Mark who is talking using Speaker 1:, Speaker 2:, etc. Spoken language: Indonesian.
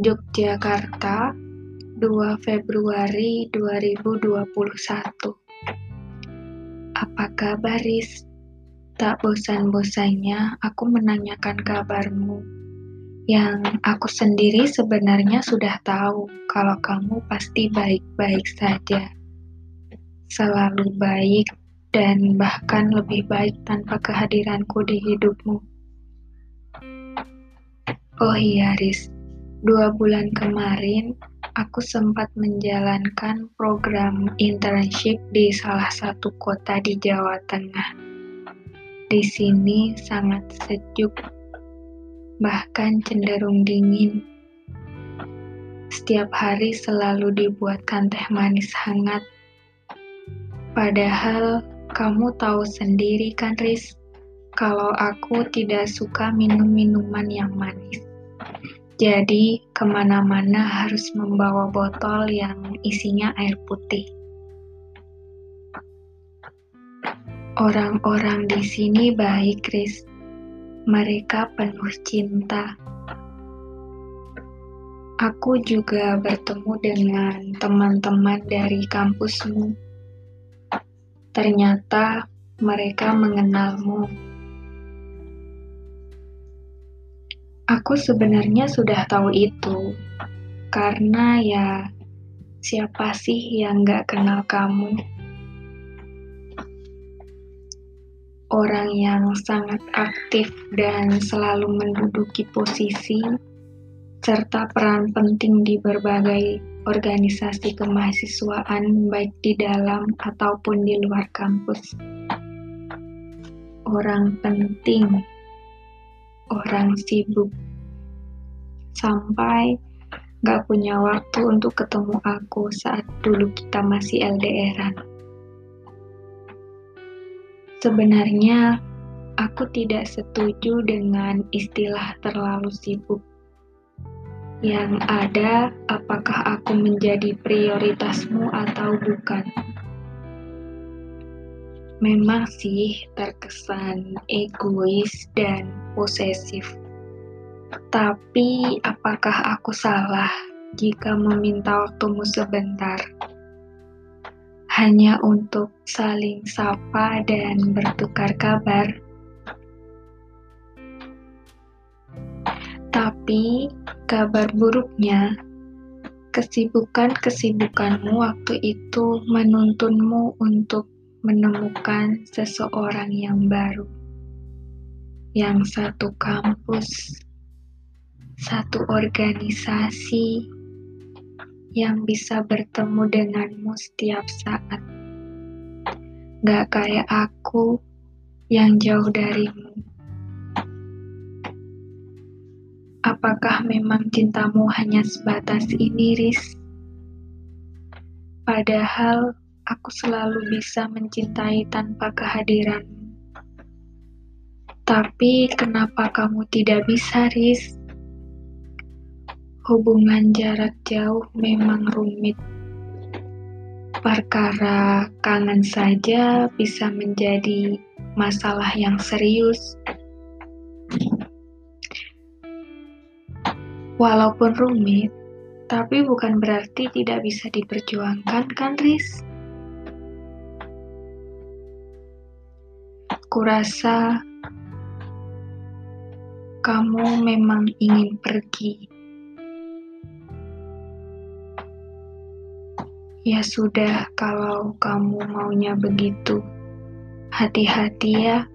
Speaker 1: Yogyakarta, 2 Februari 2021. Apa kabar, Riz? Tak bosan-bosannya aku menanyakan kabarmu. Yang aku sendiri sebenarnya sudah tahu kalau kamu pasti baik-baik saja. Selalu baik dan bahkan lebih baik tanpa kehadiranku di hidupmu. Oh iya, Riz. Dua bulan kemarin, aku sempat menjalankan program internship di salah satu kota di Jawa Tengah. Di sini sangat sejuk, bahkan cenderung dingin. Setiap hari selalu dibuatkan teh manis hangat. Padahal kamu tahu sendiri kan, Riz, kalau aku tidak suka minum minuman yang manis. Jadi, ke mana-mana harus membawa botol yang isinya air putih. Orang-orang di sini baik, Chris. Mereka penuh cinta. Aku juga bertemu dengan teman-teman dari kampusmu. Ternyata mereka mengenalmu Aku sebenarnya sudah tahu itu, karena ya siapa sih yang gak kenal kamu? Orang yang sangat aktif dan selalu menduduki posisi, serta peran penting di berbagai organisasi kemahasiswaan baik di dalam ataupun di luar kampus. Orang penting orang sibuk sampai gak punya waktu untuk ketemu aku saat dulu kita masih LDRan. Sebenarnya aku tidak setuju dengan istilah terlalu sibuk. Yang ada, apakah aku menjadi prioritasmu atau bukan? Memang sih terkesan egois dan posesif. Tapi apakah aku salah jika meminta waktumu sebentar? Hanya untuk saling sapa dan bertukar kabar. Tapi kabar buruknya, kesibukan-kesibukanmu waktu itu menuntunmu untuk menemukan seseorang yang baru, yang satu kampus, satu organisasi, yang bisa bertemu denganmu setiap saat. Gak kayak aku yang jauh darimu. Apakah memang cintamu hanya sebatas ini, Riz? Padahal aku selalu bisa mencintai tanpa kehadiranmu. Tapi kenapa kamu tidak bisa, Riz? Hubungan jarak jauh memang rumit. Perkara kangen saja bisa menjadi masalah yang serius. Walaupun rumit, tapi bukan berarti tidak bisa diperjuangkan, kan, Riz? Kurasa kamu memang ingin pergi. Ya sudah, kalau kamu maunya begitu, hati-hati ya.